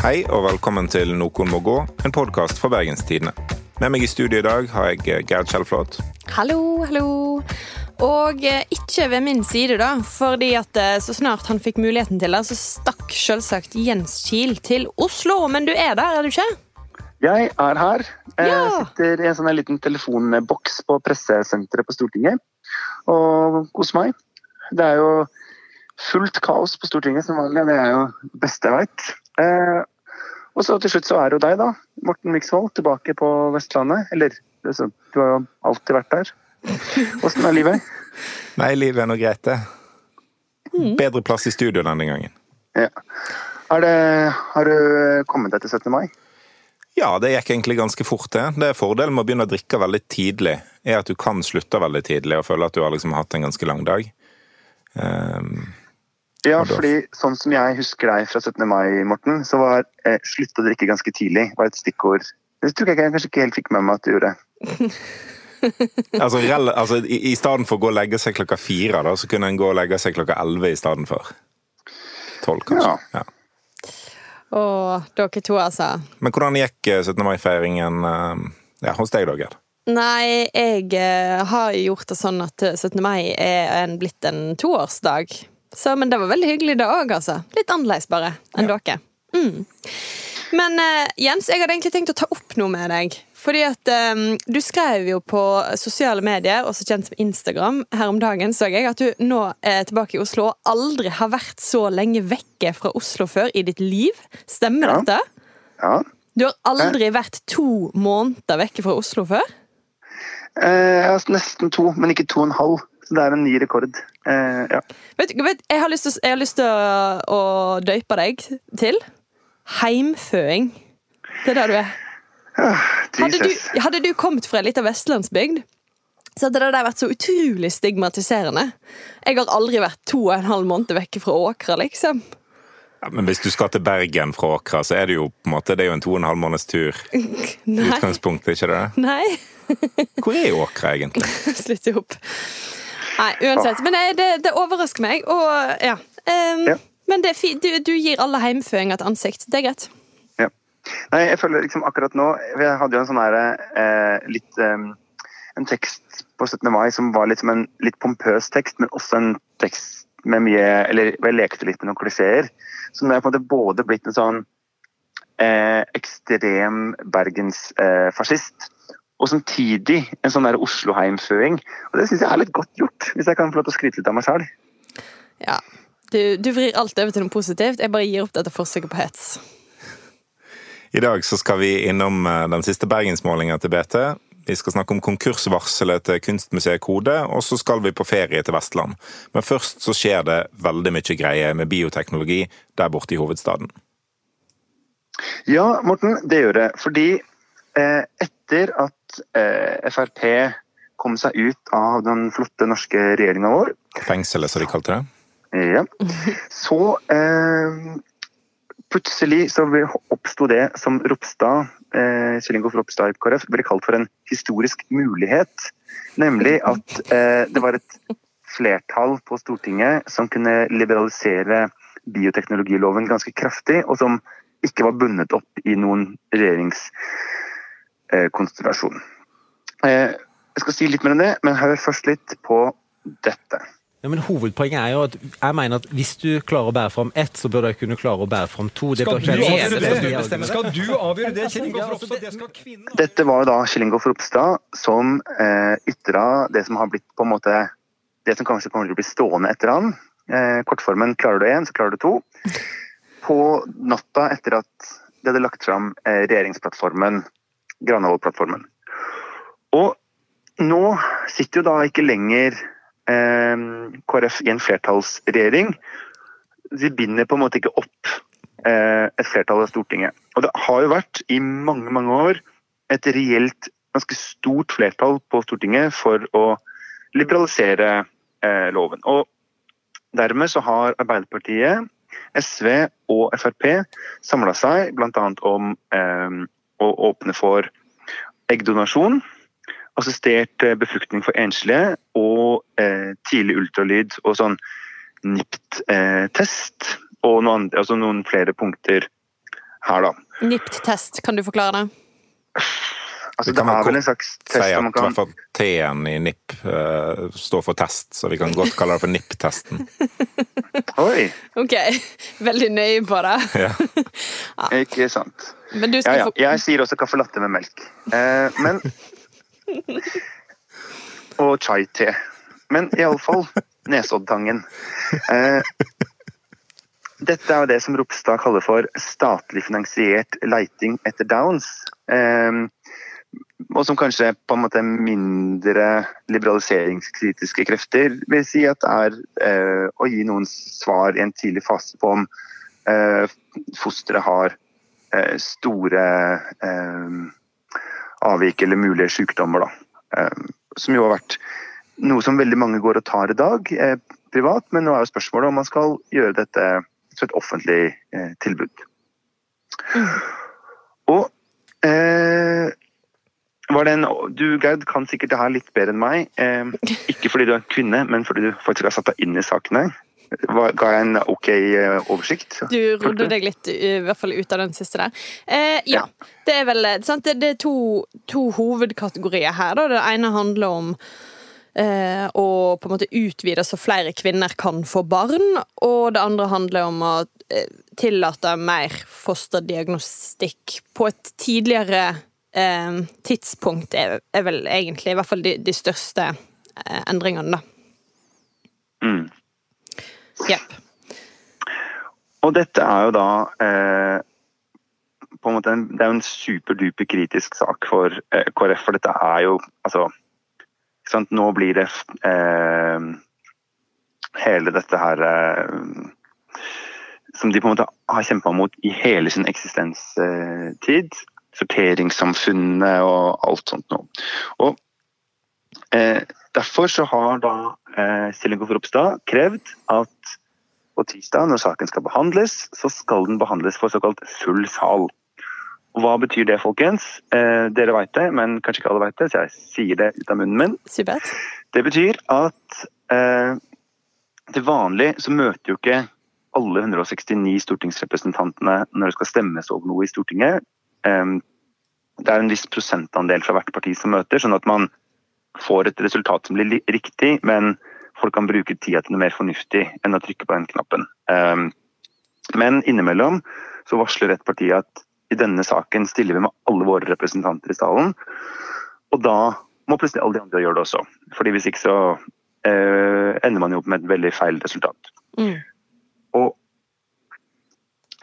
Hei og velkommen til Noen må gå, en podkast fra Bergenstidene. Med meg i studio i dag har jeg Gerd Kjellflot. Hallo, hallo. Og eh, ikke ved min side, da. Fordi at eh, så snart han fikk muligheten til det, så stakk selvsagt Jens Kiel til Oslo. Men du er der, er du ikke? Jeg er her. Jeg Ja. sitter i en sånn liten telefonboks på pressesenteret på Stortinget og koser meg. Det er jo fullt kaos på Stortinget som vanlig, det er jo det beste jeg veit. Eh, og så til slutt så er det jo deg, da. Morten Miksvold, tilbake på Vestlandet. Eller det er du har jo alltid vært der. Åssen er livet? Nei, livet er nå greit, det. Bedre plass i studio denne gangen. Ja. Er det, har du kommet deg til 17. mai? Ja, det gikk egentlig ganske fort, det. Det er Fordelen med å begynne å drikke veldig tidlig, er at du kan slutte veldig tidlig og føle at du har liksom hatt en ganske lang dag. Ehm, Ja, fordi sånn som jeg husker deg fra 17. mai, Morten, så var eh, 'slutt å drikke ganske tidlig' var et stikkord. Det tror jeg jeg kanskje ikke helt fikk med meg at du gjorde. altså, rel- altså, i, I stedet for å gå og legge seg klokka fire, da, så kunne en gå og legge seg klokka elleve i stedet for. Tolv, kanskje. Ja. Og dere to, altså. Men hvordan gikk eh, 17. mai-feiringen eh, ja, hos deg, da, Gerd? Nei, jeg eh, har gjort det sånn at eh, 17. mai er en, blitt en toårsdag. Så, men det var veldig hyggelig, det òg, altså. Litt annerledes bare enn dere. Mm. Men uh, Jens, jeg hadde egentlig tenkt å ta opp noe med deg. Fordi at um, Du skrev jo på sosiale medier, også kjent som Instagram, her om dagen så jeg at du nå er tilbake i Oslo og aldri har vært så lenge vekke fra Oslo før i ditt liv. Stemmer Ja. dette? Ja. Du har aldri vært to måneder vekke fra Oslo før? Eh, nesten to, men ikke to og en halv. Så det er en ny rekord. Eh, ja. Vet, vet, jeg har lyst til, å- å, døype deg til heimføing. Det er der du er. Hadde du, hadde du kommet fra ei lita vestlandsbygd, så hadde det der vært så utrolig stigmatiserende. Jeg har aldri vært to og en halv måned vekk fra Åkra, liksom. Ja, men hvis du skal til Bergen fra Åkra, så er det jo på en måte, det er jo en to og en halv måneds tur. Nei. utgangspunktet, ikke det? Nei. Hvor er Åkra, egentlig? Slutt opp. Nei, uansett. Men det, det, det overrasker meg, og ja. Um, Ja. Men det du, du gir alle heimføringer et ansikt. Det er greit. Ja. Nei, jeg føler liksom akkurat nå Jeg hadde jo en sånn her eh, litt eh, En tekst på 17. mai som var litt som en litt pompøs tekst, men også en tekst med mye Eller jeg lekte litt med noen klisjeer. Så nå er jeg på en måte både blitt en sånn eh, ekstrem bergensfascist. Og samtidig en sånn Oslo-heimføing. Og det syns jeg er litt godt gjort, hvis jeg kan få lov til å skryte litt av meg sjøl. Ja. Du, du vrir alt over til noe positivt. Jeg bare gir opp dette forsøket på hets. I dag så skal vi innom eh, den siste bergensmålinga til BT. Vi skal snakke om konkursvarselet til Kunstmuseet Kode, og så skal vi på ferie til Vestland. Men først så skjer det veldig mye greier med bioteknologi der borte i hovedstaden. Ja, Morten, det gjør det. Fordi eh, etter at eh, Frp kom seg ut av den flotte norske regjeringa vår, Fengselet, som de kalte det. ja, så eh, plutselig så oppsto det som Ropstad, eh, Kjell Ingolf Ropstad i KrF, ble kalt for en historisk mulighet. Nemlig at eh, det var et flertall på Stortinget som kunne liberalisere bioteknologiloven ganske kraftig, og som ikke var bundet opp i noen regjeringskonstellasjon. Eh, jeg skal si litt mer om det, men hør først litt på dette. Ja, men Hovedpoenget er jo at jeg mener at hvis du klarer å bære fram ett, så bør du kunne klare å bære fram to. Det Skal du avgjøre det det? Skal du avgjøre det, Kjell Ingolf Ropstad? Det skal kvinnen Dette var jo da Kjell Ingolf Ropstad som eh, ytra det som har blitt på en måte det som kanskje kommer til å bli stående etter han. Eh, kortformen 'klarer du én, så klarer du to'. På natta etter at de hadde lagt fram eh, regjeringsplattformen, Granavolden-plattformen. Og nå sitter jo da ikke lenger eh, KrF i en flertallsregjering. De binder på en måte ikke opp eh, et flertall av Stortinget. Og det har jo vært i mange, mange år et reelt ganske stort flertall på Stortinget for å liberalisere eh, loven. Og dermed så har Arbeiderpartiet, SV og Frp samla seg bl.a. om eh, å åpne for eggdonasjon, assistert eh, befruktning for enslige og eh, tidlig ultralyd og sånn NIPT-test. og noen, andre, altså noen flere punkter her, da. NIPT-test, kan du forklare det? Altså, det er vel en slags test Si at man kan hvert fall T-en i NIP uh, står for test, så vi kan godt kalle det for NIP-testen. Oi, Ok, veldig nøye på det. Ja. ikke sant. Men du Ja, skal ja. få Jeg sier også caffè latte med melk. Uh, men Og chai-te. Men iallfall Nesoddtangen. Uh, dette er jo det som Ropstad kaller for statlig finansiert leiting etter downs. Eh, og som kanskje på en måte mindre liberaliseringskritiske krefter vil si at er eh, å gi noen svar i en tidlig fase på om eh, fosteret har eh, store eh, avvik eller mulige sykdommer. Da. Eh, som jo har vært noe som veldig mange går og tar i dag eh, privat, men nå er jo spørsmålet om man skal gjøre dette som et offentlig tilbud. Og eh, en, du Gerd kan sikkert det her litt bedre enn meg. Eh, ikke fordi du er kvinne, men fordi du faktisk har satt deg inn i sakene. Ga jeg en ok eh, oversikt? Du rodde deg litt i hvert fall ut av den siste der. Eh, ja. Det er vel sant? Det, det er to, to hovedkategorier her. Da. Det ene handler om eh, å på en måte utvide så flere kvinner kan få barn. Og det andre handler om å eh, tillate mer fosterdiagnostikk på et tidligere eh, tidspunkt, er, er vel egentlig i hvert fall de, de største eh, endringene, da. Mm. Yep. Og dette er jo da eh, på en måte en, Det er jo en superduper kritisk sak for eh, KrF, for dette er jo altså ikke sant, Nå blir det eh, hele dette her eh, Som de på en måte har kjempa mot i hele sin eksistenstid. Sorteringssamfunnet og alt sånt noe. Og eh, Derfor så har da eh, Kjell-Ingolf Ropstad krevd at på tirsdag, når saken skal behandles, så skal den behandles for såkalt full sal. Og Hva betyr det, folkens? Eh, dere veit det, men kanskje ikke alle veit det, så jeg sier det ut av munnen min. Supert. Det betyr at eh, til vanlig så møter jo ikke alle 169 stortingsrepresentantene når det skal stemmes over noe i Stortinget. Det er en viss prosentandel fra hvert parti som møter, sånn at man får et resultat som blir riktig, men folk kan bruke tida til noe mer fornuftig enn å trykke på den knappen. Men innimellom så varsler et parti at i denne saken stiller vi med alle våre representanter i salen, og da må plutselig alle de andre gjøre det også. Fordi hvis ikke så eh, ender man jo opp med et veldig feil resultat. Mm. Og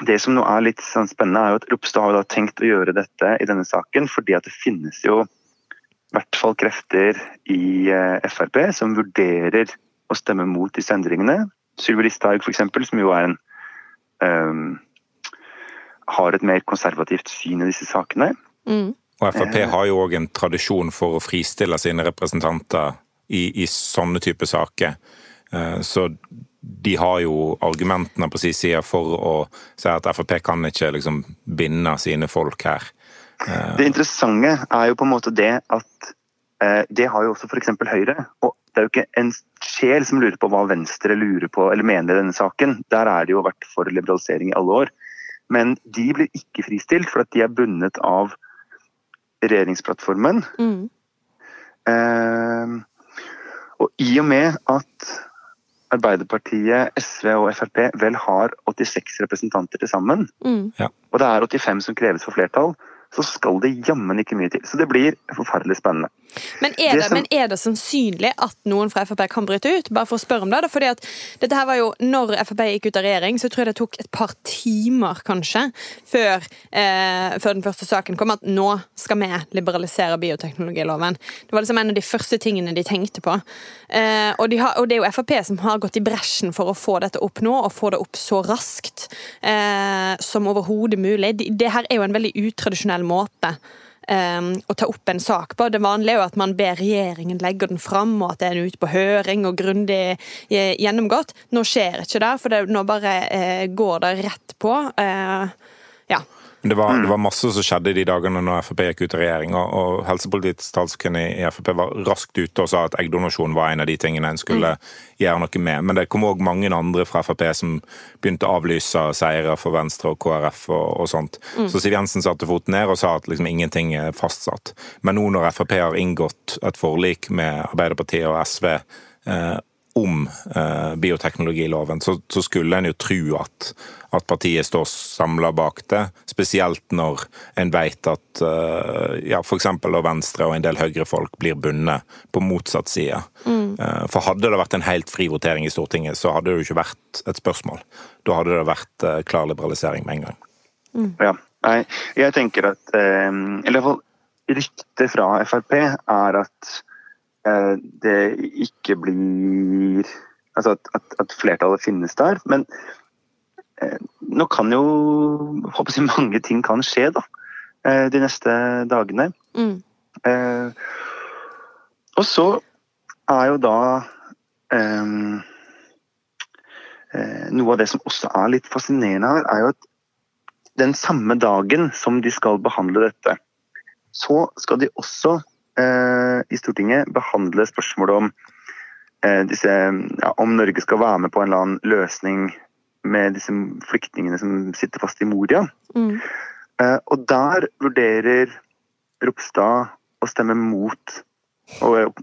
det som nå er litt sånn spennende, er jo at Ropstad har jo da tenkt å gjøre dette i denne saken, fordi at det finnes jo i hvert fall krefter i eh, Frp som vurderer å stemme mot disse endringene. Sylvi Listhaug f.eks., som jo er en um, har et mer konservativt syn i disse sakene. Mm. Og Frp har jo òg en tradisjon for å fristille sine representanter i, i sånne type saker. Eh, Så de har jo argumentene på sin side for å si at Frp kan ikke liksom binde sine folk her. Det interessante er jo på en måte det at eh, det har jo også f.eks. Høyre. Og det er jo ikke en sjel som lurer på hva Venstre lurer på eller mener i denne saken. Der er det jo vært for liberalisering i alle år. Men de blir ikke fristilt, for at de er bundet av regjeringsplattformen. Mm. Eh, og i og med at Arbeiderpartiet, SV og Frp vel har 86 representanter til sammen, Mm. og det er 85 som kreves for flertall, så skal det jammen ikke mye til. Så det blir forferdelig spennende. Men er, Det det, som- men er det sannsynlig at noen fra Frp kan bryte ut? Bare for å spørre om det. fordi at dette her var jo, Når Frp gikk ut av regjering, så tror jeg det tok et par timer kanskje før, eh, før den første saken kom, at nå skal vi liberalisere bioteknologiloven. Det var liksom en av de første tingene de tenkte på. Eh, og, de har, og det er jo Frp som har gått i bresjen for å få dette opp nå, og få det opp så raskt eh, som overhodet mulig. De- Det her er jo en veldig utradisjonell måte um, å ta opp en sak på. Det vanlige er jo at man ber regjeringen legge den fram, og at det er ute på høring og grundig eh, gjennomgått. Nå skjer ikke det, for det, nå bare eh, går det rett på. Eh, ja. Det var, det var, masse som skjedde de dagene når Frp gikk ut av regjering. og Helsepolitisk talskvinne i Frp var raskt ute og sa at eggdonasjon var en av de tingene en skulle mm. gjøre noe med. Men det kom òg mange andre fra Frp som begynte å avlyse seire for Venstre og KrF og, og sånt. Mm. Så Siv Jensen satte foten ned og sa at liksom ingenting er fastsatt. Men nå når Frp har inngått et forlik med Arbeiderpartiet og SV eh, om eh, bioteknologiloven, så, så, skulle en jo tro at, at partiet står samla bak det. Spesielt når en vet at eh, ja, f.eks. Venstre og en del Høyre-folk blir bundet på motsatt side. Mm. Eh, for hadde det vært en helt fri votering i Stortinget, så hadde det jo ikke vært et spørsmål. Da hadde det vært eh, klar liberalisering med en gang. Mm. Ja, Nei, jeg tenker at eh, Eller fall ryktet fra Frp er at det ikke blir Altså at, at, at flertallet finnes der. Men eh, nå kan jo håper jeg, mange ting kan skje da, eh, de neste dagene. Mm. Eh, og så er jo da eh, eh, Noe av det som også er litt fascinerende her, er jo at den samme dagen som de skal behandle dette, så skal de også Eh, i Stortinget behandle spørsmålet om, eh, disse, ja, om Norge skal være med på en eller annen løsning med disse flyktningene som sitter fast i Moria. Mm. Eh, og der vurderer Ropstad å stemme mot og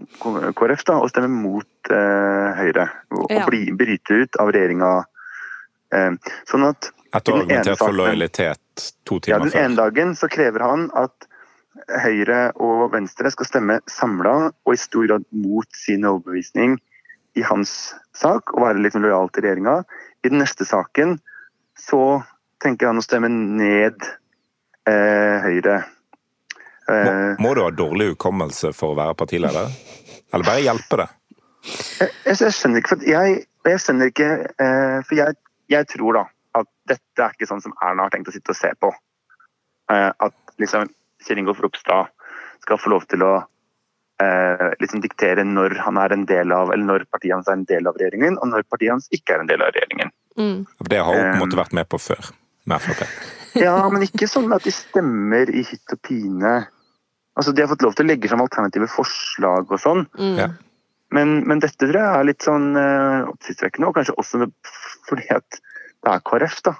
KrF da, å stemme mot eh, Høyre. Og, ja. bli, bryte ut av regjeringa. Eh, sånn at Etter å ha argumentert for lojalitet to timer før. Ja, Den ene dagen så krever han at Høyre og Venstre skal stemme samla og i stor grad mot sin overbevisning i hans sak, og være litt lojal til regjeringa. I den neste saken så tenker han å stemme ned eh, Høyre. Eh, må, må, du ha dårlig hukommelse for å være partileder? Eller bare hjelpe det? Jeg, jeg, jeg skjønner ikke, for jeg, jeg skjønner ikke eh, For jeg, jeg, tror da at dette er ikke sånn som Erna har tenkt å sitte og se på. Eh, at liksom Kjell Ingolf Ropstad skal få lov til å eh, liksom diktere når han er en del av, eller når partiet hans er en del av regjeringen, og når partiet hans ikke er en del av regjeringen. Mm. Det har hun på en måte vært med på før, med Frp. ja, men ikke sånn at de stemmer i hytt og pine. Altså, De har fått lov til å legge fram alternative forslag og sånn. Mm. Men, men, dette tror jeg er litt sånn uh, oppsiktsvekkende, og kanskje også fordi at det er KrF, da.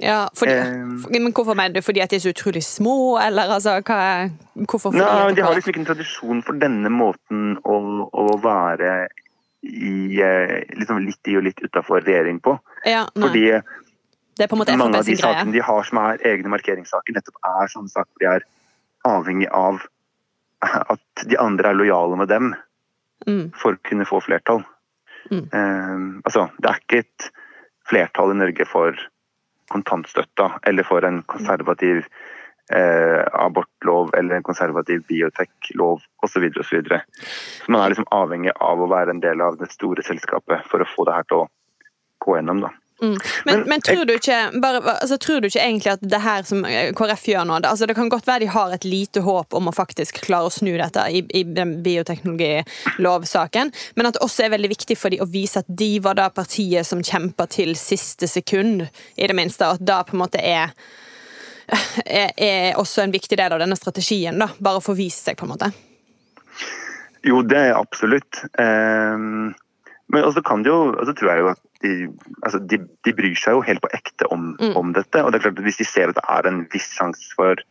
Ja, fordi, um, men Hvorfor mener du? Fordi at de er så utrolig små, eller altså, hva, hvorfor? Nei, De har liksom ikke en tradisjon for denne måten å, å være i, eh, liksom litt i og litt utafor regjering på. Ja, fordi mange av de sakene de har som er egne markeringssaker, nettopp er sånne saker de er avhengig av at de andre er lojale med dem mm. for å kunne få flertall. Mm. Um, altså, det er ikke et flertall i Norge for kontantstøtta, eller for en konservativ eh, abortlov eller en konservativ biotek-lov osv. Så, så, videre. så man er liksom avhengig av å være en del av det store selskapet for å få det her til å gå gjennom. da. Mm. Men, men, men tror, du ikke, bare, altså, tror, du ikke, egentlig at det her som KrF gjør nå altså, Det kan godt være de har et lite håp om å faktisk klare å snu dette i, i den bioteknologilovsaken, men at det også er veldig viktig for dem å vise at de var da partiet som kjempa til siste sekund, i det minste. Og at da på en måte er, er, er også en viktig del av denne strategien. da, Bare å få vist seg, på en måte. Jo, det er absolutt. Um, men også kan det jo, altså tror jeg jo at de, altså de, de, bryr seg jo helt på ekte om, mm. om, dette. og det er klart at Hvis de ser at det er en viss sjanse for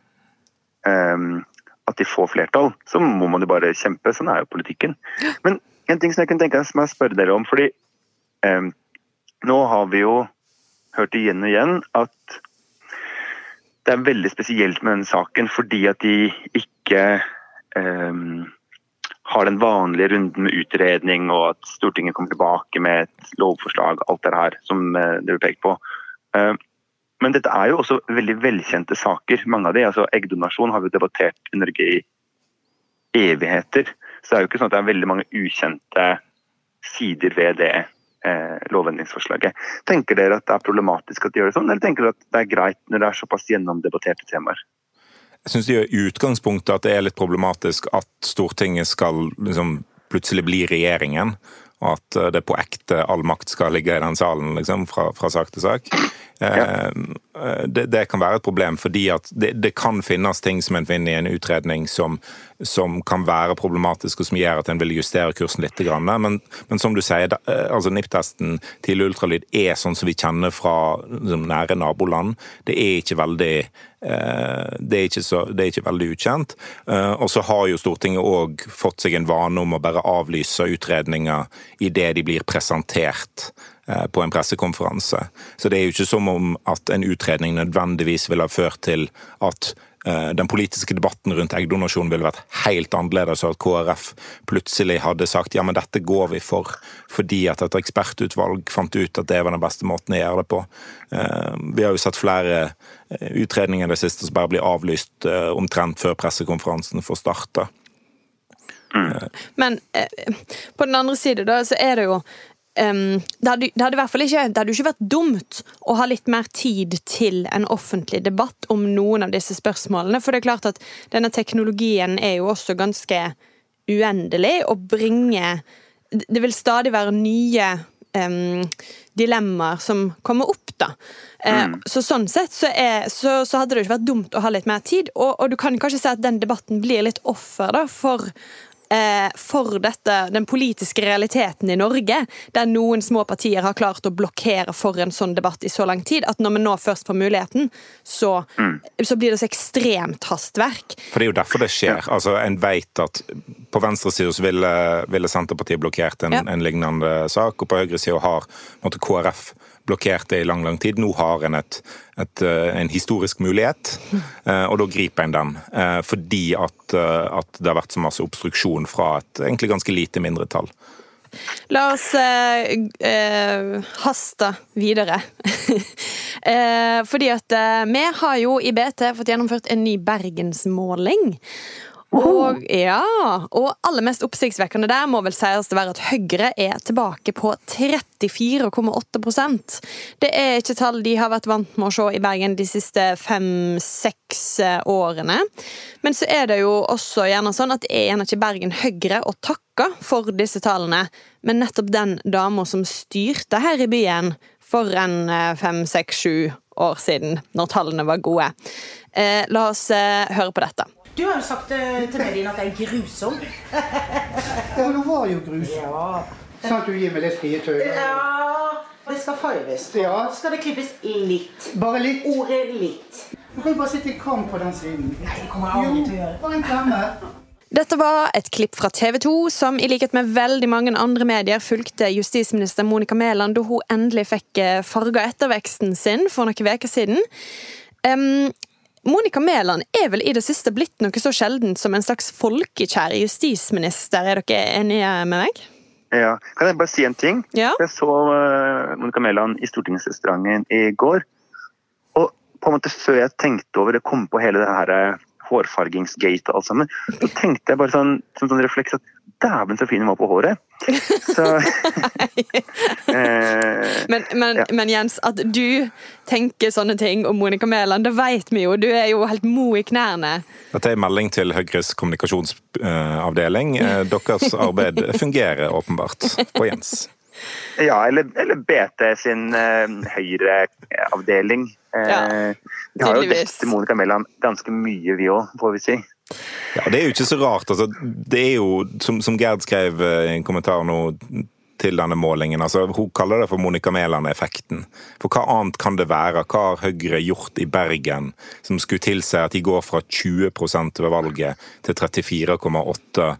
um, at de får flertall, så må man jo bare kjempe. Sånn er jo politikken. Men en ting som jeg kunne tenke meg å spørre dere om, fordi um, nå har vi jo hørt igjen og igjen at det er veldig spesielt med denne saken fordi at de ikke um, har den vanlige runden med utredning, og at Stortinget kommer tilbake med et lovforslag, alt det her som eh, det blir pekt på. Eh, men dette er jo også veldig velkjente saker, mange av de. altså Eggdonasjon har vi debattert i Norge i evigheter. Så det er jo ikke sånn at det er veldig mange ukjente sider ved det eh, lovendringsforslaget. Tenker dere at det er problematisk at de gjør det sånn, eller tenker dere at det er greit når det er såpass gjennomdebatterte temaer? Jeg syns i utgangspunktet at det er litt problematisk at Stortinget skal liksom plutselig bli regjeringen. Og at det på ekte all makt skal ligge i den salen, liksom, fra, fra sak til sak. Eh, det, det, kan være et problem, fordi at det, det, kan finnes ting som en finner i en utredning som, som, kan være problematisk, og som gjør at en vil justere kursen litt. Men, men som du sier, eh, altså NIPT-testen tidlig ultralyd er sånn som vi kjenner fra liksom, nære naboland. Det er ikke veldig eh, det er, ikke så, det er ikke veldig ukjent. Og så har jo Stortinget òg fått seg en vane om å bare avlyse utredninger idet de blir presentert på en pressekonferanse. Så det er jo ikke som om at en utredning nødvendigvis ville ha ført til at eh, den politiske debatten rundt eggdonasjon ville vært helt annerledes, og at KrF plutselig hadde sagt ja, men dette går vi for, fordi at et ekspertutvalg fant ut at det var den beste måten å gjøre det på. Eh, vi har jo sett flere utredninger i det siste som bare blir avlyst omtrent før pressekonferansen får starte. Mm. Men på den andre side da, så er det jo um, det, hadde, det, hadde, i hvert fall ikke, det hadde ikke vært dumt å ha litt mer tid til en offentlig debatt om noen av disse spørsmålene. For det er klart at denne teknologien er jo også ganske uendelig og bringer Det vil stadig være nye um, dilemmaer som kommer opp, da. Mm. Uh, Så sånn sett så, er, så, så, hadde det ikke vært dumt å ha litt mer tid. Og, og, du kan kanskje si at den debatten blir litt offer da, for eh, for dette, den politiske realiteten i Norge, der noen små partier har klart å blokkere for en sånn debatt i så lang tid, at når vi nå først får muligheten, så, mm. så blir det så ekstremt hastverk. For det er jo derfor det skjer. Altså, En vet at på venstresida ville, ville Senterpartiet blokkert en, ja. en, lignende sak, og på høyresida har måtte, KrF blokkert det i lang lang tid. Nå har en et, et, eh, en historisk mulighet, eh, og da griper en den. Eh, fordi at, at, det har vært så masse obstruksjon fra et egentlig ganske lite mindretall. La oss eh, eh, haste videre. eh, fordi at vi har jo i BT fått gjennomført en ny bergensmåling. Og, ja, og aller mest oppsiktsvekkende der må vel sies det være at Høyre er tilbake på 34,8% Det er ikke tall de har vært vant med å se i Bergen de siste fem-seks eh, årene. Men så er det jo også gjerne sånn at det er gjerne ikke Bergen Høyre å takke for disse tallene, men nettopp den dama som styrte her i byen for en eh, fem, seks, sju år siden, når tallene var gode. Eh, la oss eh, høre på dette. Du har jo sagt eh, til mediene at jeg er grusom. ja, du var jo grusom. Ja. Sånn at du gir meg litt frie tøyler. Ja, det skal farges. Ja. Skal det klippes litt. Bare litt? Ordet litt. Du kan jo bare sitte i kam på den siden. Nei, det kommer jeg aldri til å gjøre. Bare en klemme. Dette var et klipp fra TV 2, som i likhet med veldig mange andre medier fulgte justisminister Monica Mæland da hun endelig fikk eh, farga etterveksten sin for noen uker siden. Um, Monica Mæland er vel i det siste blitt noe så sjeldent som en slags folkekjær justisminister. Er dere enige med meg? Ja. Kan jeg bare si en ting? Ja. Jeg så uh, Monica Mæland i stortingsrestauranten i går. Og på en måte før jeg tenkte over det, kom på hele det her uh, hårfargingsgate og alt sammen, så tenkte jeg bare sånn, som sånn refleks at Dæven, så fin hun var på håret! Så, eh, men, men, ja. men, Jens, at du tenker sånne ting om Monica Mæland, det vet vi jo. Du er jo helt mo i knærne. Dette er en melding til Høyres kommunikasjonsavdeling. Eh, deres arbeid fungerer åpenbart på Jens. Ja, eller, eller BT sin eh, Høyre-avdeling. Ja, vi har jo dekket Monica Mæland ganske mye, vi òg, får vi si. Ja, Det er jo ikke så rart. Altså, det er jo, som, som Gerd skrev eh, i en kommentar nå til denne målingen. Altså, hun kaller det for Monica Mæland-effekten. For hva annet kan det være? Hva har Høyre gjort i Bergen som skulle tilsi at de går fra 20 ved valget til 34,8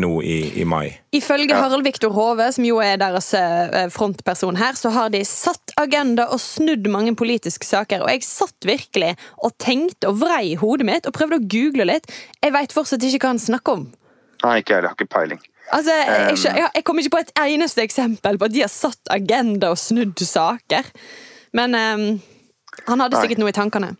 nå i, i, mai? Ifølge ja. Harald Viktor Hove, som jo er deres eh, frontperson her, så har de satt agenda og snudd mange politiske saker. Og jeg satt virkelig og tenkte og vrei hodet mitt og prøvde å google litt. Jeg veit fortsatt ikke hva han snakker om. Nei, ikke jeg har ikke peiling. Altså, jeg, jeg, jeg kommer ikke på et eneste eksempel på at de har satt agenda og snudd saker. Men um, han hadde sikkert noe i tankene.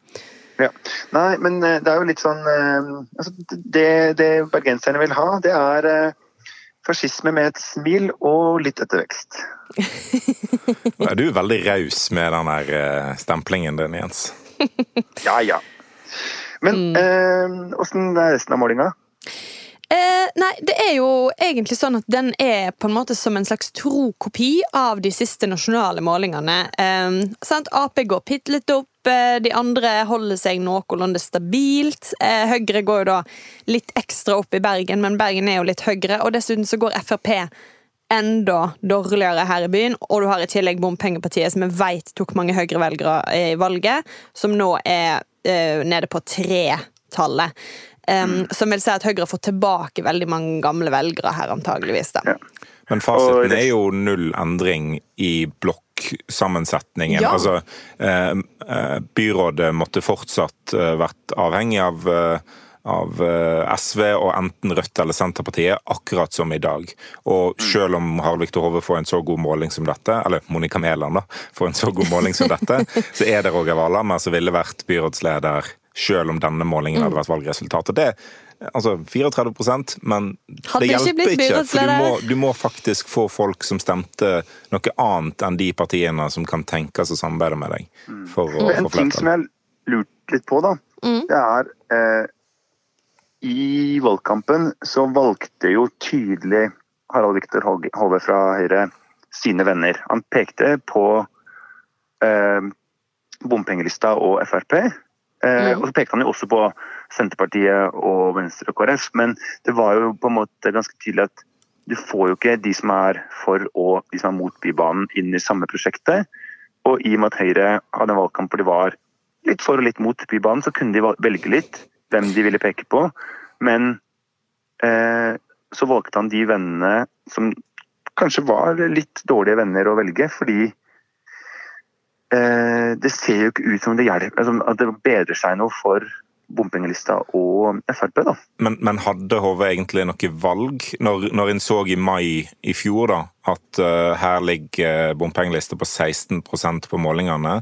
Ja. Nei, men eh, det er jo litt sånn uh, altså, det, det, bergenserne vil ha, det er uh, fascisme med et smil og litt ettervekst. Nå er du veldig raus med den der uh, stemplingen din, Jens. ja, ja. Men åssen mm. er resten av målinga? Eh, nei, det er jo egentlig sånn at den er på en måte som en slags tro kopi av de siste nasjonale målingene. Eh, sant? Ap går bitte litt opp, eh, de andre holder seg noenlunde stabilt. Eh, Høyre går jo da litt ekstra opp i Bergen, men Bergen er jo litt høyere. Og dessuten så går Frp enda dårligere her i byen, og du har i tillegg Bompengepartiet, som jeg vet tok mange Høyre-velgere i valget, som nå er eh, nede på tre-tallet. Um, Som vil si at Høyre har fått tilbake veldig mange gamle velgere her, antageligvis. da. Ja. Men fasiten er jo null endring i blokksammensetningen. Ja. Altså, eh, eh, byrådet måtte fortsatt eh, vært avhengig av eh, av eh, SV og enten Rødt eller Senterpartiet, akkurat som i dag. Og selv om Harald Viktor Hove får en så god måling som dette, eller Monica Mæland da, får en så god måling som dette, så er det Roger Valhammer som ville vært byrådsleder selv om denne målingen hadde vært valgresultatet. Det Altså 34% men Hadde det hjelper ikke. ikke. For du må, du må faktisk få folk som stemte noe annet enn de partiene som kan tenkes å samarbeide med deg. For å En ting som jeg lurte litt på, da, det er eh, I valgkampen så valgte jo tydelig Harald Viktor Hove fra Høyre sine venner. Han pekte på eh, bompengelista og Frp. Eh, Og så pekte han jo også på Senterpartiet og Venstre og KrF. Men det var jo på en måte ganske tydelig at du får jo ikke de som er for og de som er mot Bybanen inn i samme prosjektet. Og i og med at Høyre hadde en valgkamp hvor de var litt for og litt mot Bybanen, så kunne de velge litt hvem de ville peke på. Men eh, så valgte han de vennene som kanskje var litt dårlige venner å velge, fordi det ser jo ikke ut som det hjelper, altså, at det bedrer seg noe for bompengelista og Frp. da. Men, men hadde HV egentlig noe valg, når, når en så i mai i fjor da, at uh, her ligger bompengelista på 16% på målingene?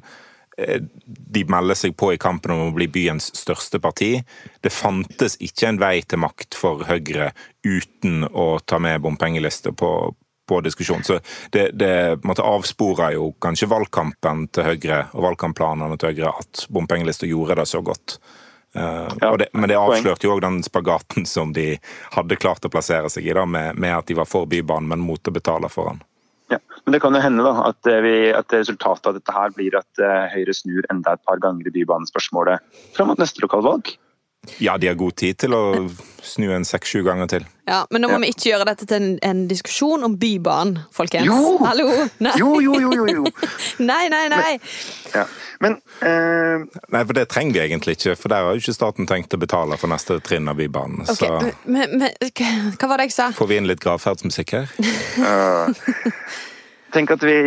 Eh, De melder seg på i kampen om å bli byens største parti. Det fantes ikke en vei til makt for Høyre uten å ta med bompengelister på, på diskusjon. Så det, det måtte avspore jo kanskje valgkampen til Høyre og valgkampplanene til Høyre at bompengelista gjorde det så godt. Uh, Ja, det, men det avslørte jo òg den spagaten som de hadde klart å plassere seg i, da, med, med at de var for Bybanen, men mot å betale for den. Ja, men Det kan jo hende da, at, eh, vi, at resultatet av dette her blir at eh, Høyre snur enda et par ganger i bybanespørsmålet fram mot neste lokalvalg. Ja, de har god tid til å snu en seks-sju ganger til. Ja, Men nå må Ja. vi ikke gjøre dette til en, en diskusjon om Bybanen, folkens. Jo! Hallo! Nei. Jo, jo, jo, jo! jo. nei, nei, nei. Ja. Men eh, Nei, for det trenger vi egentlig ikke, for der har jo ikke staten tenkt å betale for neste trinn av Bybanen. Okay. Så men, men, hva var det jeg sa? får vi inn litt gravferdsmusikk her. uh, tenk at vi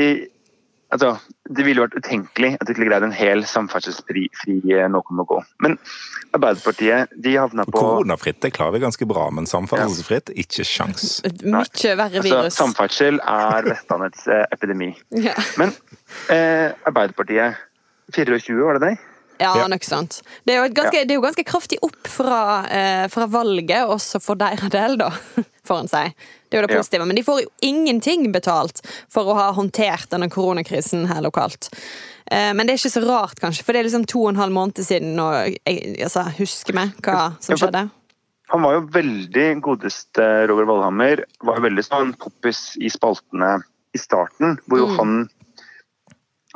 altså, Det ville vært utenkelig at vi ikke greid en hel samferdselsfri noe må gå. Men Arbeiderpartiet de havna på Koronafritt det klarer vi ganske bra, men samferdselsfritt ikke sjans. Mye verre altså, virus. Samferdsel er Vestlandets eh, epidemi. Ja. Men eh, Arbeiderpartiet 24, var det det? Ja, Ja. nok sant. Det er jo, et ganske, det er jo ganske kraftig opp fra, eh, fra valget, også for deres del, da, får en si. Det er jo det Ja. positive. Men de får jo ingenting betalt for å ha håndtert denne koronakrisen her lokalt. Eh, men det er ikke så rart, kanskje, for det er liksom to og en halv måned siden, og jeg altså, husker meg hva som Ja, skjedde? Han var jo veldig godeste Roger Valhammer. Var jo veldig sånn poppis i spaltene i starten, hvor jo Mm. han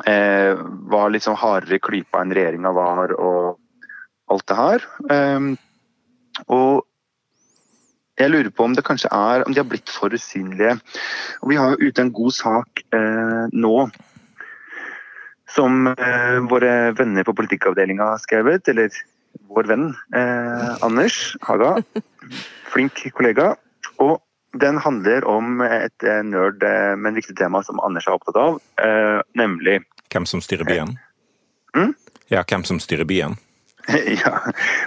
eh, var litt sånn hardere i klypa enn regjeringa var og alt det her. Um, og jeg lurer på om det kanskje er om de har blitt for usynlige. Og vi har jo ute en god sak eh, nå som eh, våre venner på politikkavdelinga har skrevet, eller vår venn eh, Anders Haga. Flink kollega. Og den handler om et eh, nerd, eh, men viktig tema som Anders er opptatt av, eh, nemlig Hvem som styrer byen? Mm? Ja, hvem som styrer byen? ja,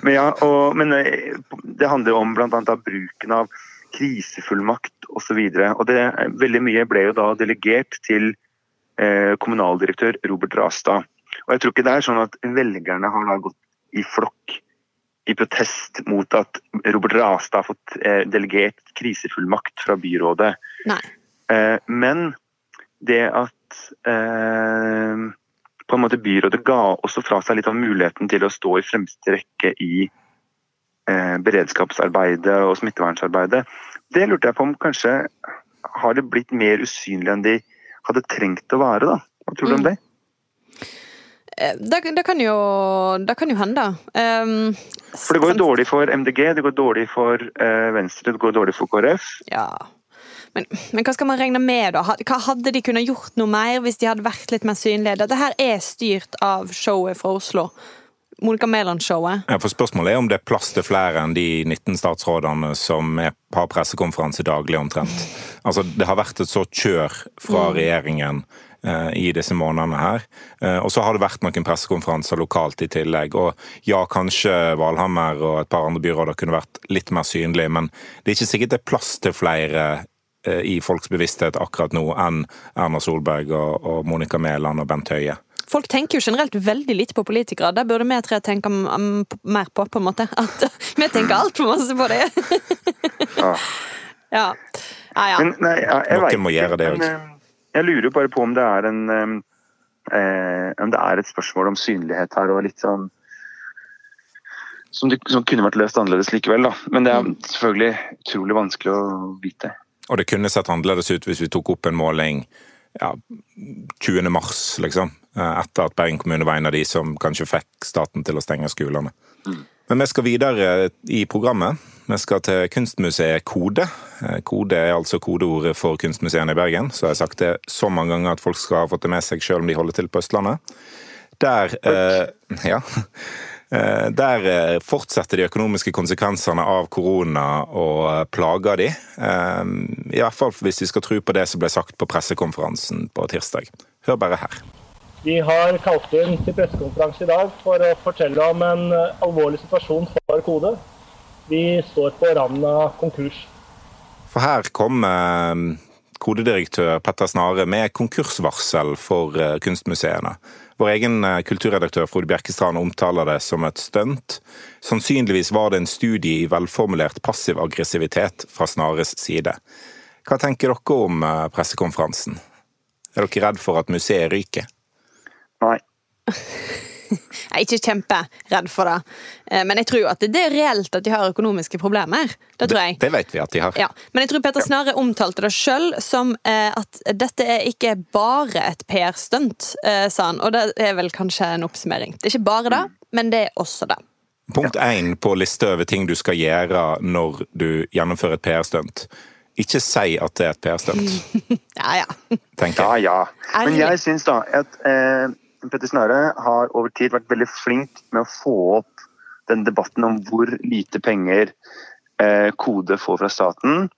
men, ja og, men eh, det handler om bl.a. bruken av krisefullmakt osv. Det, veldig mye ble jo da delegert til eh, kommunaldirektør Robert Rastad. Og jeg tror ikke det er sånn at velgerne har da gått i flokk i protest mot at Robert Rastad har fått eh, delegert krisefullmakt fra byrådet. Eh, men det at eh, på en måte byrådet ga også fra seg litt av muligheten til å stå i fremste rekke i eh, beredskapsarbeidet og smittevernsarbeidet. Det lurte jeg på om kanskje har det blitt mer usynlig enn de hadde trengt å være, da. Hva tror du om Mm. det? Eh, Det, det, kan jo, det kan jo hende. Um, For det går jo dårlig for MDG, det går dårlig for eh, Venstre, det går dårlig for KrF. Ja. Men, men hva skal man regne med, da? Hva Hadde de kunnet gjort noe mer hvis de hadde vært litt mer synlige? Dette her er styrt av showet fra Oslo. Monica Mæland-showet. Ja, for Spørsmålet er om det er plass til flere enn de 19 statsrådene som er, har pressekonferanse daglig omtrent. Altså, Det har vært et så kjør fra regjeringen eh, i disse månedene her. Eh, og så har det vært noen pressekonferanser lokalt i tillegg. Og ja, kanskje Valhammer og et par andre byråder kunne vært litt mer synlige, men det er ikke sikkert det er plass til flere i folks bevissthet akkurat nå enn Erna Solberg og, og Monica Mæland og Bent Høie. Folk tenker jo generelt veldig lite på politikere. Det burde vi tre tenke mer på, på en måte. At vi tenker altfor masse på det. Ja. ja. Ja, ja. Men nei, ja, jeg Noen vet må gjøre det òg. eh, Jeg lurer bare på om det er en eh, eh, Om det er et spørsmål om synlighet her og litt sånn som, det, som kunne vært løst annerledes likevel, da. Men det er Mm. selvfølgelig utrolig vanskelig å vite. Og det kunne sett annerledes ut hvis vi tok opp en måling ja, 20. mars, liksom. eh, Etter at Bergen kommune var en av de som kanskje fikk staten til å stenge skolene. Men vi skal videre i programmet. Vi skal til kunstmuseet Kode. Eh, Kode er altså kodeordet for kunstmuseene i Bergen. Så har jeg sagt det så mange ganger at folk skal ha fått det med seg selv om de holder til på Østlandet. Der eh, Ja. Eh, Der eh, fortsetter de økonomiske konsekvensene av korona og plager de. Eh, I hvert fall hvis vi skal tro på det som ble sagt på pressekonferansen på tirsdag. Hør bare her. Vi har kalt inn til pressekonferanse i dag for å fortelle om en eh, alvorlig situasjon for Kode. Vi står på randen av konkurs. For her kom eh, kodedirektør Petter Snare med konkursvarsel for eh, kunstmuseene. Vår egen eh, kulturredaktør Frode Bjerkestrand omtaler det som et stunt. Sannsynligvis var det en studie i velformulert passiv aggressivitet fra Snares side. Hva tenker dere om eh, pressekonferansen? Er dere redd for at museet ryker? Nei. Jeg er ikke kjemperedd for det. Eh, Men jeg tror jo at det er reelt at de har økonomiske problemer. Det tror jeg. Det vet vi at de har. Ja, Men jeg tror Peter Snare omtalte det sjøl som eh, at dette er ikke bare et PR-stunt, eh, sa han. Og det er vel kanskje en oppsummering. Det er ikke bare det, men det er også det. Punkt én på lista over ting du skal gjøre når du gjennomfører et PR-stunt. Ikke si at det er et PR-stunt, Ja, ja. tenker jeg. ja. ja. Men jeg syns da at eh, Petter Snare har over tid vært veldig flink med å få opp den debatten om hvor lite penger eh, Kode får fra staten,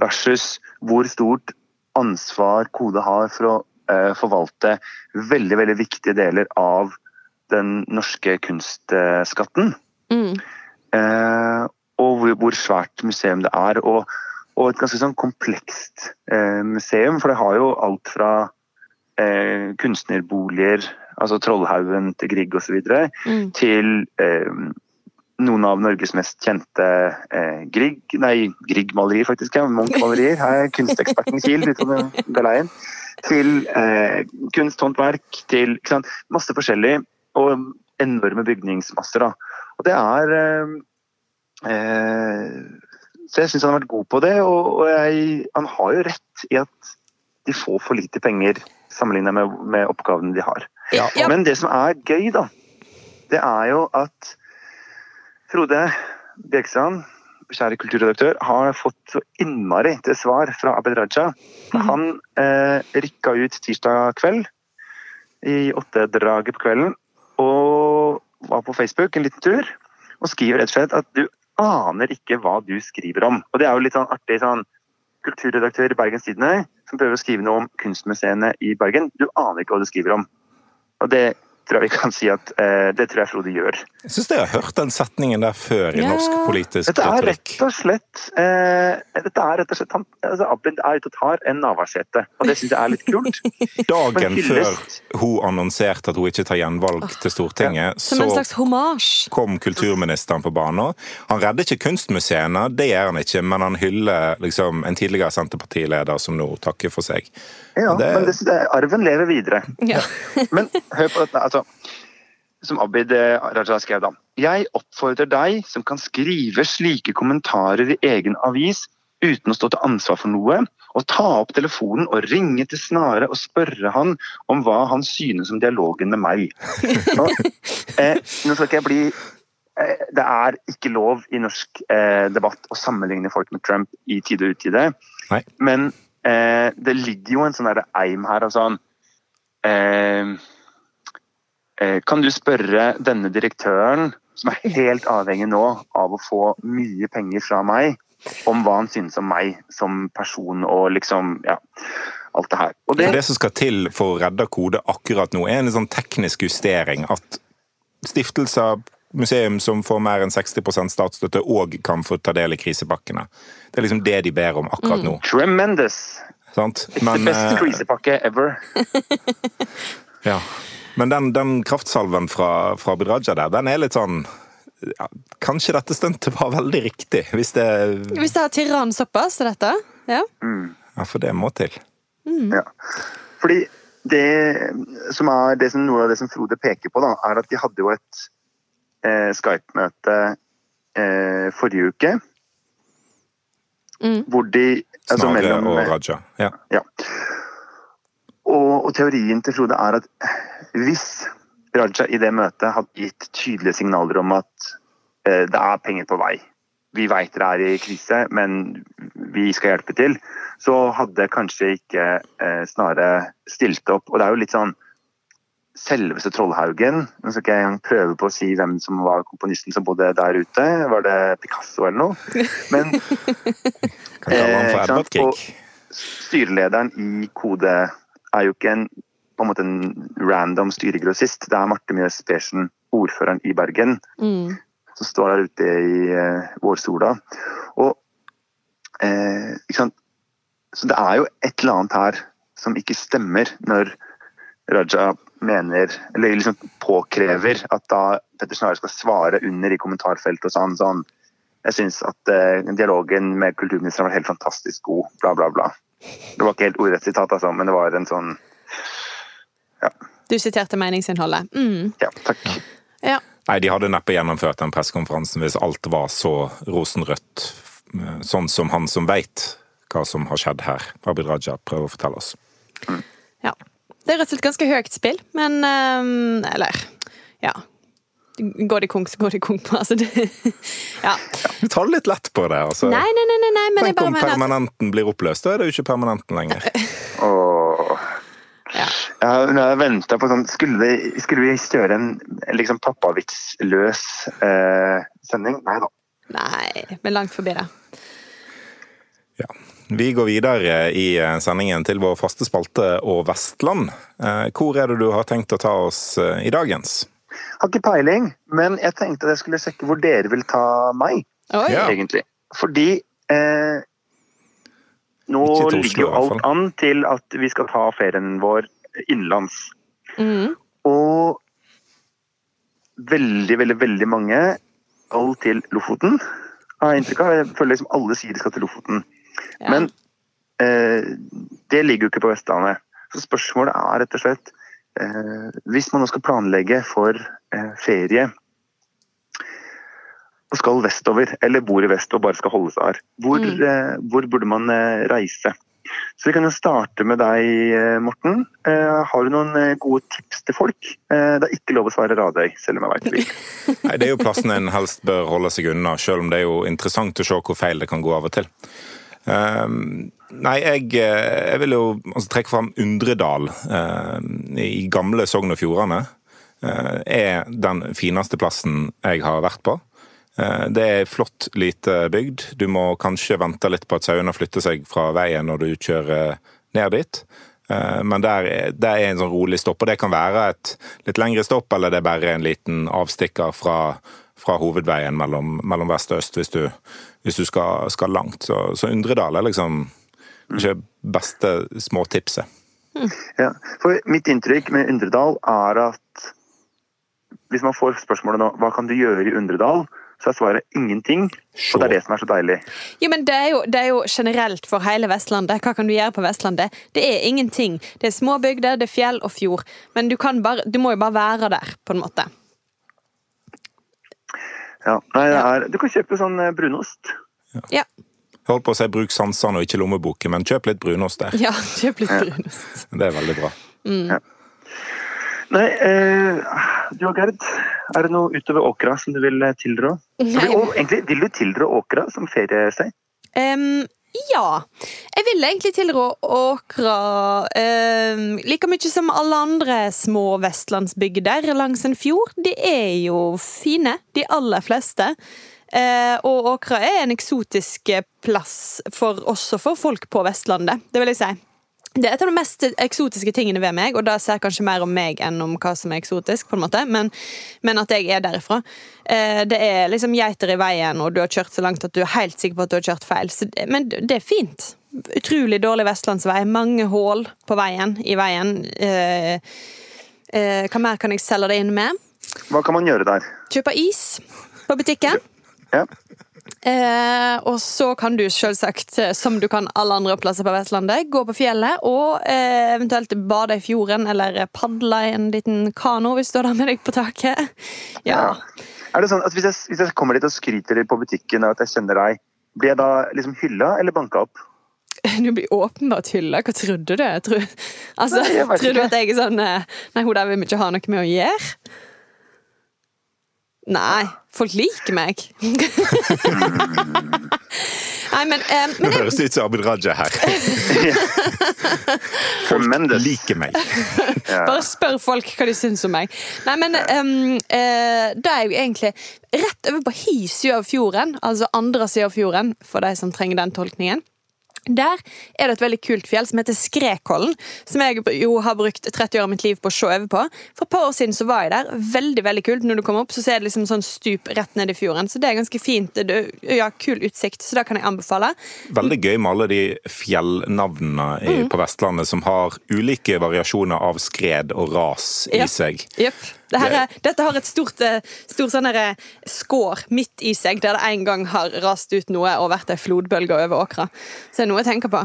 versus hvor stort ansvar Kode har for å eh, forvalte veldig, veldig viktige deler av den norske kunstskatten. Mm. Eh, og hvor, hvor svært museum det er. Og, og et ganske sånn komplekst eh, museum, for det har jo alt fra eh, kunstnerboliger, altså Trollhaugen til Grieg osv., Mm. til eh, noen av Norges mest kjente eh, Grieg, nei, Grieg-malerier, faktisk. Ja, Munch-malerier. Her er kunsteksperten Kiel ute på galeien. Til eh, kunsthåndverk, til ikke sant? masse forskjellig. Og enorme bygningsmasser. da. Og det er eh, eh, Så jeg syns han har vært god på det, og, og jeg, han har jo rett i at de får for lite penger sammenlignet med, med oppgavene de har. Ja. Men det som er gøy, da, det er jo at Frode Bjerkstrand, kjære kulturredaktør, har fått så innmari til svar fra Abed Raja. Han eh, rykka ut tirsdag kveld i åttedraget på kvelden og var på Facebook en liten tur og skriver rett og slett at du aner ikke hva du skriver om. Og det er jo litt sånn artig sånn kulturredaktør i Bergens Tidende som prøver å skrive noe om kunstmuseene i Bergen. Du aner ikke hva du skriver om. Og det tror jeg vi kan si at eh, det tror jeg Frode gjør. Jeg syns jeg har hørt den setningen der før i Ja. norsk politisk Dette er retorikk. rett og slett eh, dette er rett og slett han, altså Abid er ute og tar en Navarsete, og det syns jeg er litt kult. Dagen før hun annonserte at hun ikke tar gjenvalg til Stortinget, Som en så slags homasj. kom kulturministeren på banen. Han redder ikke kunstmuseene, det gjør han ikke, men han hyller liksom, en tidligere Senterpartileder som nå takker for seg. Ja, Det- men det, det, arven lever videre. Ja. Men hør på dette. altså som Abid eh, Raja skrev da. Jeg oppfordrer deg som kan skrive slike kommentarer i egen avis uten å stå til ansvar for noe, å ta opp telefonen og ringe til Snare og spørre han om hva han synes om dialogen med meg. Nå, eh, nå skal ikke jeg bli eh, Det er ikke lov i norsk eh, debatt å sammenligne folk med Trump i tide og utide, Nei. men eh, det ligger jo en sånn eim her av sånn eh, eh, Kan du spørre denne direktøren, som er helt avhengig nå av å få mye penger fra meg, om hva han synes om meg som person og liksom Ja, alt det her. Og det, det som skal til for å redde kode akkurat nå, er en sånn teknisk justering. At stiftelser, museum som får mer enn 60% statsstøtte, òg kan få ta del i krisepakkene. Det er liksom det de ber om akkurat nå. tremendous! Sant? It's Men, the best eh, krisepakke ever. ja. Men den, den kraftsalven fra, fra Abid Raja der, den er litt sånn ja, Kanskje dette stuntet var veldig riktig, hvis det Hvis det har tyrann såpass, til dette? Ja. Ja, for det må til. Ja. Fordi det som er det som, noe av det som Frode peker på, da, er at de hadde jo et Skype-møte eh, forrige uke. Mm. Hvor de altså Snare mellom- og Raja. Ja. Ja. Og, og teorien til Frode er at hvis Raja i det møtet hadde gitt tydelige signaler om at eh, det er penger på vei, vi veit dere er i krise, men vi skal hjelpe til, så hadde kanskje ikke eh, Snare stilt opp. Og det er jo litt sånn Selveste Trollhaugen Nå skal ikke jeg engang prøve på å si hvem som var komponisten som bodde der ute. Var det Picasso eller noe? Men Eh? Grieg. styrelederen i Kode er jo ikke en, på en måte en random styregrossist. Det er Marte Mjøs Persen, ordføreren i Bergen, Mm. som står der ute i eh, vårsola. Og eh, ikke sant? Så det er jo et eller annet her som ikke stemmer når Raja mener, eller liksom påkrever at da Petter Snare skal svare under i kommentarfeltet og sånn, sånn jeg syns at eh, dialogen med kulturministeren var helt fantastisk god, bla, bla, bla. Det var ikke helt ordrett sitat, altså, men det var en sånn Ja. Du siterte meningsinnholdet. Mm. Ja, takk. Ja. Nei, de hadde neppe gjennomført den pressekonferansen hvis alt var så rosenrødt. Sånn som han som veit hva som har skjedd her, Abid Raja, prøver å fortelle oss. ja. Det er rett og slett ganske høyt spill, men ehm, Eller, ja. Går de konk, så går de konk. Altså, det, ja. Du tar litt lett på det. altså. Nei, nei, nei, nei, nei, men Tenk bare om mener at permanenten blir oppløst, da er det jo ikke permanenten lenger. Åh. Ja. Jeg har- venta på sånn Skulle vi, skulle vi kjøre en liksom pappavitsløs eh, sending? Nei da. Nei, er langt forbi det. Ja. Vi går videre i eh, sendingen til vår faste spalte og Vestland. Eh, Hvor er det du har tenkt å ta oss eh, i dagens? Har ikke peiling, men jeg tenkte at jeg skulle sjekke hvor dere vil ta meg. Oi! Egentlig. Fordi eh, nå Oslo, ligger jo alt an til at vi skal ta ferien vår innenlands. Mm. Og veldig, veldig, veldig mange skal til Lofoten. Har jeg inntrykk av. Jeg føler liksom alle sier de skal til Lofoten. Ja. Men eh, det ligger jo ikke på Vestlandet. Så spørsmålet er rett og slett eh, Hvis man nå skal planlegge for eh, ferie og skal vestover, eller bor i vest og bare skal holde seg her, hvor, Mm. eh, hvor burde man eh, reise? Så vi kan jo starte med deg, eh, Morten. Eh, har du noen gode tips til folk? Eh, det er ikke lov å svare Radøy, selv om jeg veit det. Nei, Det er jo plassen en helst bør holde seg unna, selv om det er jo interessant å se hvor feil det kan gå av og til. Ehm, nei, jeg, eh, jeg vil jo altså, trekke fram Undredal eh, i gamle Sogn og Fjordane. eh, er den fineste plassen jeg har vært på. Eh, Det er flott lite bygd. Du må kanskje vente litt på at sauene flytter seg fra veien når du kjører ned dit. Men der, er- der er en sånn rolig stopp, og det kan være et litt lengre stopp, eller det er bare en liten avstikker fra, fra hovedveien mellom, mellom vest og øst hvis du, hvis du skal, skal langt. Så, så Undredal er liksom ikke beste småtipset. Ja, for mitt inntrykk med Undredal er at hvis man får spørsmålet nå hva kan du gjøre i Undredal, så er svaret ingenting. Og det er det som er så deilig. Jo, men det er jo, det er jo generelt for hele Vestlandet. Hva kan du gjøre på Vestlandet? Det er ingenting. Det er små bygder, det er fjell og fjord. Men du, kan bare, du må jo bare være der, på en måte. Ja. Nei, det er, du kan kjøpe sånn eh, brunost. Ja. Jeg holdt på å si bruk sansene og ikke lommeboken, men kjøp litt brunost der. ja kjøp litt brunost. Det er veldig bra. Nei, eh, du og Gerd, er det noe utover Åkra som du vil eh, tilrå? Nei. Og egentlig, vil du tilrå Åkra som feriested? Em, ja. Jeg vil egentlig tilrå Åkra eh, like mye som alle andre små vestlandsbygder langs en fjord. De er jo fine, de aller fleste. Eh, og Åkra er en eksotisk plass for, også for folk på Vestlandet, det vil jeg si. Det er et av de mest eksotiske tingene ved meg, og da ser jeg kanskje mer om meg enn om hva som er eksotisk, på en måte, men, men at jeg er derifra. Eh, det er liksom geiter i veien, og du har kjørt så langt at du er helt sikker på at du har kjørt feil. Så, men det er fint. Utrolig dårlig vestlandsvei. Mange hull på veien, i veien. Eh, eh, hva mer kan jeg selge det inn med? Hva kan man gjøre der? Kjøpe is på butikken. Ja. Eh, og så kan du selvsagt, eh, som du kan alle andre plasser på Vestlandet, gå på fjellet og eh, eventuelt bade i fjorden eller padle i en liten kano hvis du har det med deg på taket. Ja. Er det sånn at hvis jeg, hvis jeg kommer dit og skryter på butikken og at jeg kjenner deg, blir jeg da liksom hylla eller banka opp? Du blir åpenbart hylla. Hva trodde du? Tror, altså, Nei, tror du at jeg er sånn eh, Nei, hun der vil vi ikke ha noe med å gjøre? Nei, folk liker meg. Nei, men, eh, men Nå høres det ut som Abid Raja her. folk Liker meg. Bare spør folk hva de syns om meg. Nei, men um, eh, det er jo egentlig rett over på hi side av fjorden, altså andre sida av fjorden, for de som trenger den tolkningen. Der er det et veldig kult fjell som heter Skrekollen, som jeg jo har brukt 30 år av mitt liv på å se over på. For et par år siden så var jeg der. Veldig veldig kult. Når du kommer opp, så ser det liksom sånn stup rett ned i fjorden. Så det er ganske fint. Det, ja, Kul utsikt, så det kan jeg anbefale. Veldig gøy med alle de fjellnavnene i, Mm. på Vestlandet som har ulike variasjoner av skred og ras i Ja. seg. Jepp. Det her er, dette har et stort, eh, stort sånn eh, skår midt i seg, der det en gang har rast ut noe og vært ei flodbølge over åkra. Så det er noe jeg tenker på.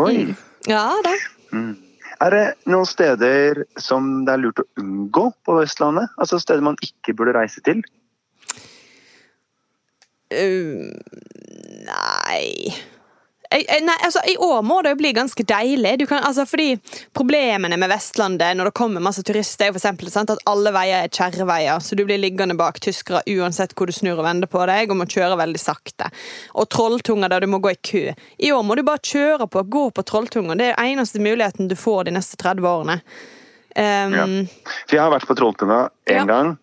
Oi. Ja da. Er det noen steder som det er lurt å unngå på Vestlandet? Altså steder man ikke burde reise til? Uh, nei nei, altså I år må det jo bli ganske deilig. Du kan, altså, fordi Problemene med Vestlandet når det kommer masse turister, er for eksempel, sant, at alle veier er kjerreveier. Så du blir liggende bak tyskere uansett hvor du snur og vender på deg, og må kjøre veldig sakte. Og trolltunger der du må gå i kø. I år må du bare kjøre på, gå på trolltunger. Det er den eneste muligheten du får de neste 30 årene. Um, Ja. For jeg har vært på Trolltunga én Ja. gang.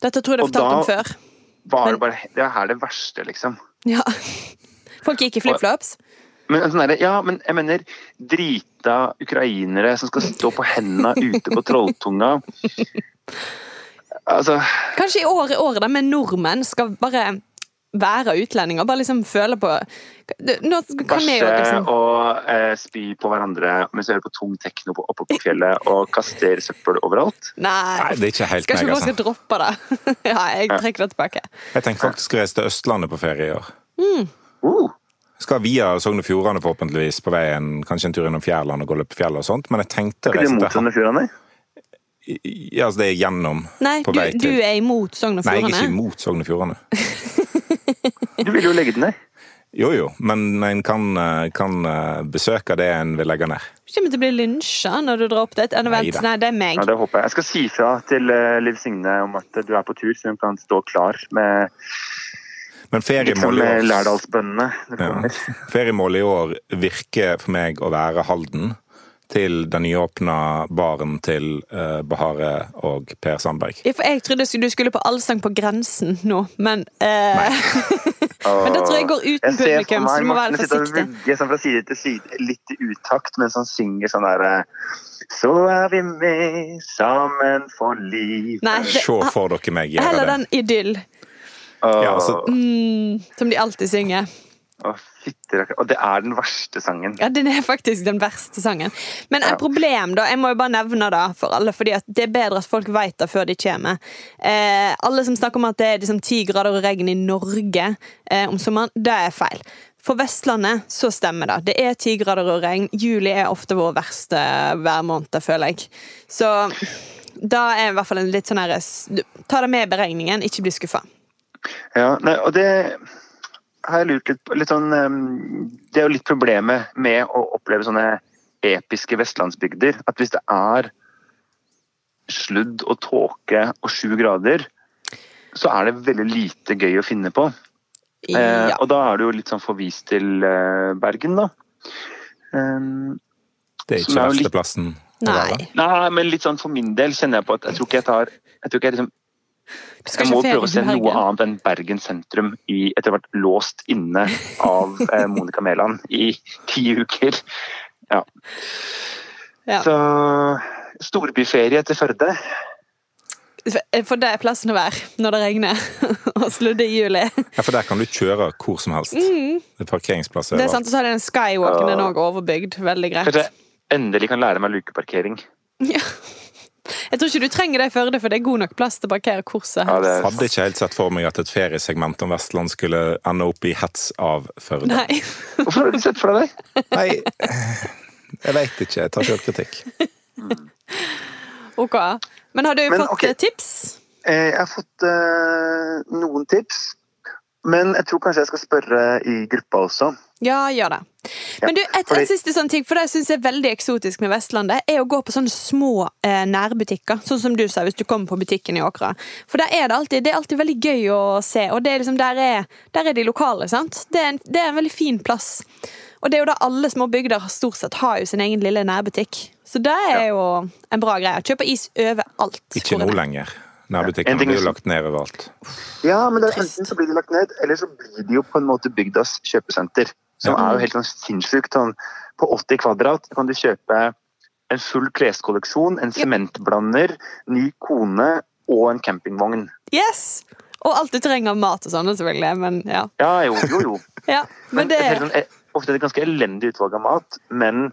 Dette tror jeg du Og fortalt om før. Var det, bare, det er her det verste, liksom. Ja. Folk gikk i flipflops. Men, sånn ja, men jeg mener drita ukrainere som skal stå på hendene ute på Trolltunga. Altså Kanskje i år er året der med nordmenn skal bare være utlendinger. Bare liksom føle på Nå bæsje liksom og eh, spy på hverandre mens vi hører på tung tekno på- oppe på fjellet og kaster søppel overalt. Nei, Nei. det er ikke helt Skal ikke meg, bare skal altså. droppe det. ja, jeg trekker det tilbake. Jeg tenker faktisk å reise til Østlandet på ferie i år. Uh, Skal via Sogn og Fjordane forhåpentligvis på veien, kanskje en tur innom Fjærland og gå litt på fjellet og sånt, men jeg tenkte Er ikke det mot Sogn og Fjordane? Ja, altså det er gjennom Nei, på du, vei du til er imot Sogn og Nei, jeg er ikke imot Sogn og Fjordane. Du vil jo legge den ned. Jo jo, men en kan, eh, kan eh, besøke det en vil legge ned. Du kommer til å bli lynsja når du drar opp dit. Nei, vent, nei, det er meg. Ja, det håper jeg. Jeg skal si fra til eh, Liv Signe om at du er på tur, så hun kan stå klar med, Men feriemålet i år, Lærdalsbøndene. ja, kommer. feriemålet i år virker for meg å være Halden. Til den nyåpna baren til eh, Bahare og Per Sandberg. Ja, For jeg trodde du skulle på Allsang på grensen nå, men eh, Men det tror jeg går uten Jeg publikum, så du må være forsiktig. Morten sitte og vugger sånn fra side til side, litt i utakt, mens han synger sånn derre Så er vi med sammen for livet. Nei, det, Se for dere meg gjøre det. heller den idyll Ja, altså- mm, som de alltid synger. åh, fytterakker. Og det er den verste sangen. Ja, Den er faktisk den verste sangen. Men et problem, da, jeg må jo bare nevne det for alle, fordi det er bedre at folk vet det før de kommer. Eh, alle som snakker om at det er liksom ti grader og regn i Norge eh, om sommeren, det er feil. For Vestlandet så stemmer det. Det er ti grader og regn. Juli er ofte vår verste værmåned, føler jeg. Så da er i hvert fall en litt sånn her Ta det med i beregningen, ikke bli skuffa. Ja, nei, og det har jeg lurt litt på. Litt sånn, det er jo litt problemet med å oppleve sånne episke vestlandsbygder. At hvis det er sludd og tåke og sju grader, så er det veldig lite gøy å finne på. Eh, og da er du jo litt sånn forvist til eh, Bergen, da. Ehm, Det er ikke er jo litt- verste plassen. Nei. nei, men litt sånn for min del kjenner jeg på at jeg tror ikke jeg tar jeg tror ikke jeg liksom Jeg må prøve å se noe annet enn Bergen sentrum i, etter hvert låst inne av eh, Monica Mæland i ti uker. Ja. Ja. Så storbyferie til Førde. For det er plassen å være når det regner og sludder i juli. Ja, for der kan du kjøre hvor som helst. Det er parkeringsplasser Mm. Det er sant, og så er den skywalken den òg overbygd. Veldig greit. Kanskje jeg endelig kan lære meg lukeparkering. Ja. Jeg tror ikke du trenger det i Førde, for det er god nok plass til å parkere hvor som Ja, det, Hadde ikke helt sett for meg at et feriesegment om Vestland skulle ende opp i hets av Førde. Nei. hvorfor har du ikke sett for deg det? Nei, jeg veit ikke. Jeg tar selvkritikk. Ok. Men har du Men, fått ok. eh, tips? Eh, Jeg har fått uh, noen tips. Men jeg tror kanskje jeg skal spørre i gruppa også. Ja, gjør det. Men du, et, et siste sånn ting, for det syns jeg er veldig eksotisk med Vestlandet, er å gå på sånne små eh, nærbutikker. Sånn som du sa, hvis du kommer på butikken i Åkra. For der er det alltid, det er alltid veldig gøy å se, og det er liksom, der, er, der er de lokale. sant? Det er, en, det er en veldig fin plass. Og det er jo da alle små bygder stort sett har jo sin egen lille nærbutikk. Så det er jo en bra greie. Kjøpe is overalt. Ikke nå er. lenger. Nærbutikken Nærbutikkene blir jo lagt ned overalt. Ja, men det er enten så blir de lagt ned, eller så blir de jo på en måte bygdas kjøpesenter. Som Ja. er jo helt sånn sinnssykt. Sånn, på 80 kvadrat kan du kjøpe en full kleskolleksjon, en Ja. sementblander, ny kone og en campingvogn. Yes! Og alt du trenger av mat og sånn, selvfølgelig. Men ja. Ja, jo, jo, jo. ja. Men Men det et helt sånn, eh, ofte et ganske elendig utvalg av mat, men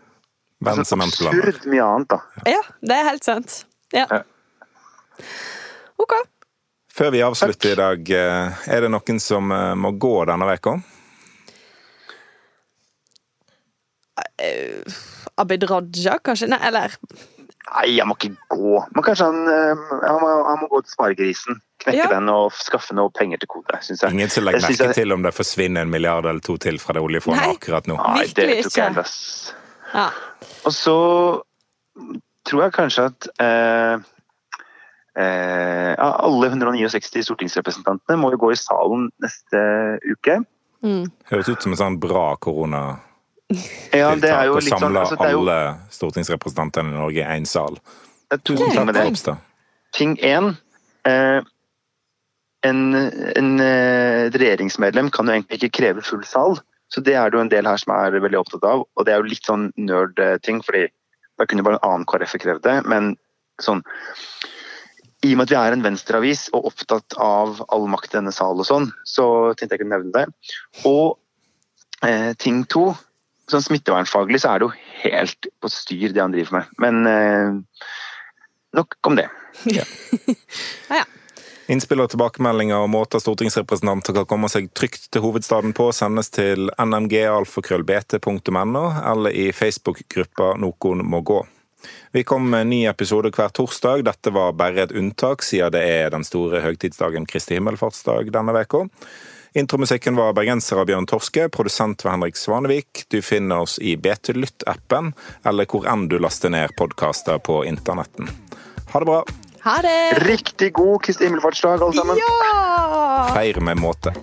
altså, sementblander. absurd mye annet, da. Ja, det er helt sant. Ja. Ja. Ok. Før vi avslutter i dag, eh, er det noen som eh, må gå denne veka? Abid Raja, kanskje? Nei, eller Nei, han må ikke gå. Men kanskje han, eh, han, må, han må gå til sparegrisen. Knekke Ja. den og skaffe noe penger til kode, syns jeg. Ingen som legger merke jeg- til om det forsvinner en milliard eller to til fra det oljefondet Nei. akkurat nå. Nei, det tror ikke jeg. Ja. Og så tror jeg kanskje at eh, eh, alle 169 stortingsrepresentantene må jo gå i salen neste uke. Mm. Høres ut som en sånn bra koronatiltak Ja, det er jo litt sånn samle altså, det er jo, alle stortingsrepresentantene i Norge i én sal. det er to ting med det. Ting én eh, en, en, eh, et regjeringsmedlem kan jo egentlig ikke kreve full sal. Så det er det jo en del her som er veldig opptatt av. Og det er jo litt sånn nerd-ting, fordi da kunne bare en annen KrF krevd det. Men sånn I og med at vi er en venstreavis og opptatt av all makt i denne sal og sånn, så tenkte jeg kunne nevne det. Og eh, ting to Sånn smittevernfaglig så er det jo helt på styr det han driver med. Men eh, nok om det. ja, ja. Innspill og tilbakemeldinger og måter stortingsrepresentanter kan komme seg trygt til hovedstaden på, sendes til nmgalfakrøllbt.no eller i Facebook-gruppa Noen må gå. Vi kom med en ny episode hver torsdag. Dette var bare et unntak, siden det er den store høgtidsdagen Kristi himmelfartsdag denne veka. Intromusikken var bergenser av Bjørn Torske, produsent var Henrik Svanevik. Du finner oss i BT Lytt-appen, eller hvor enn du laster ned podkaster på internetten. Ha det bra. Ha det! Riktig god Kristi himmelfartsdag, alle sammen. Ja! Feir med måte.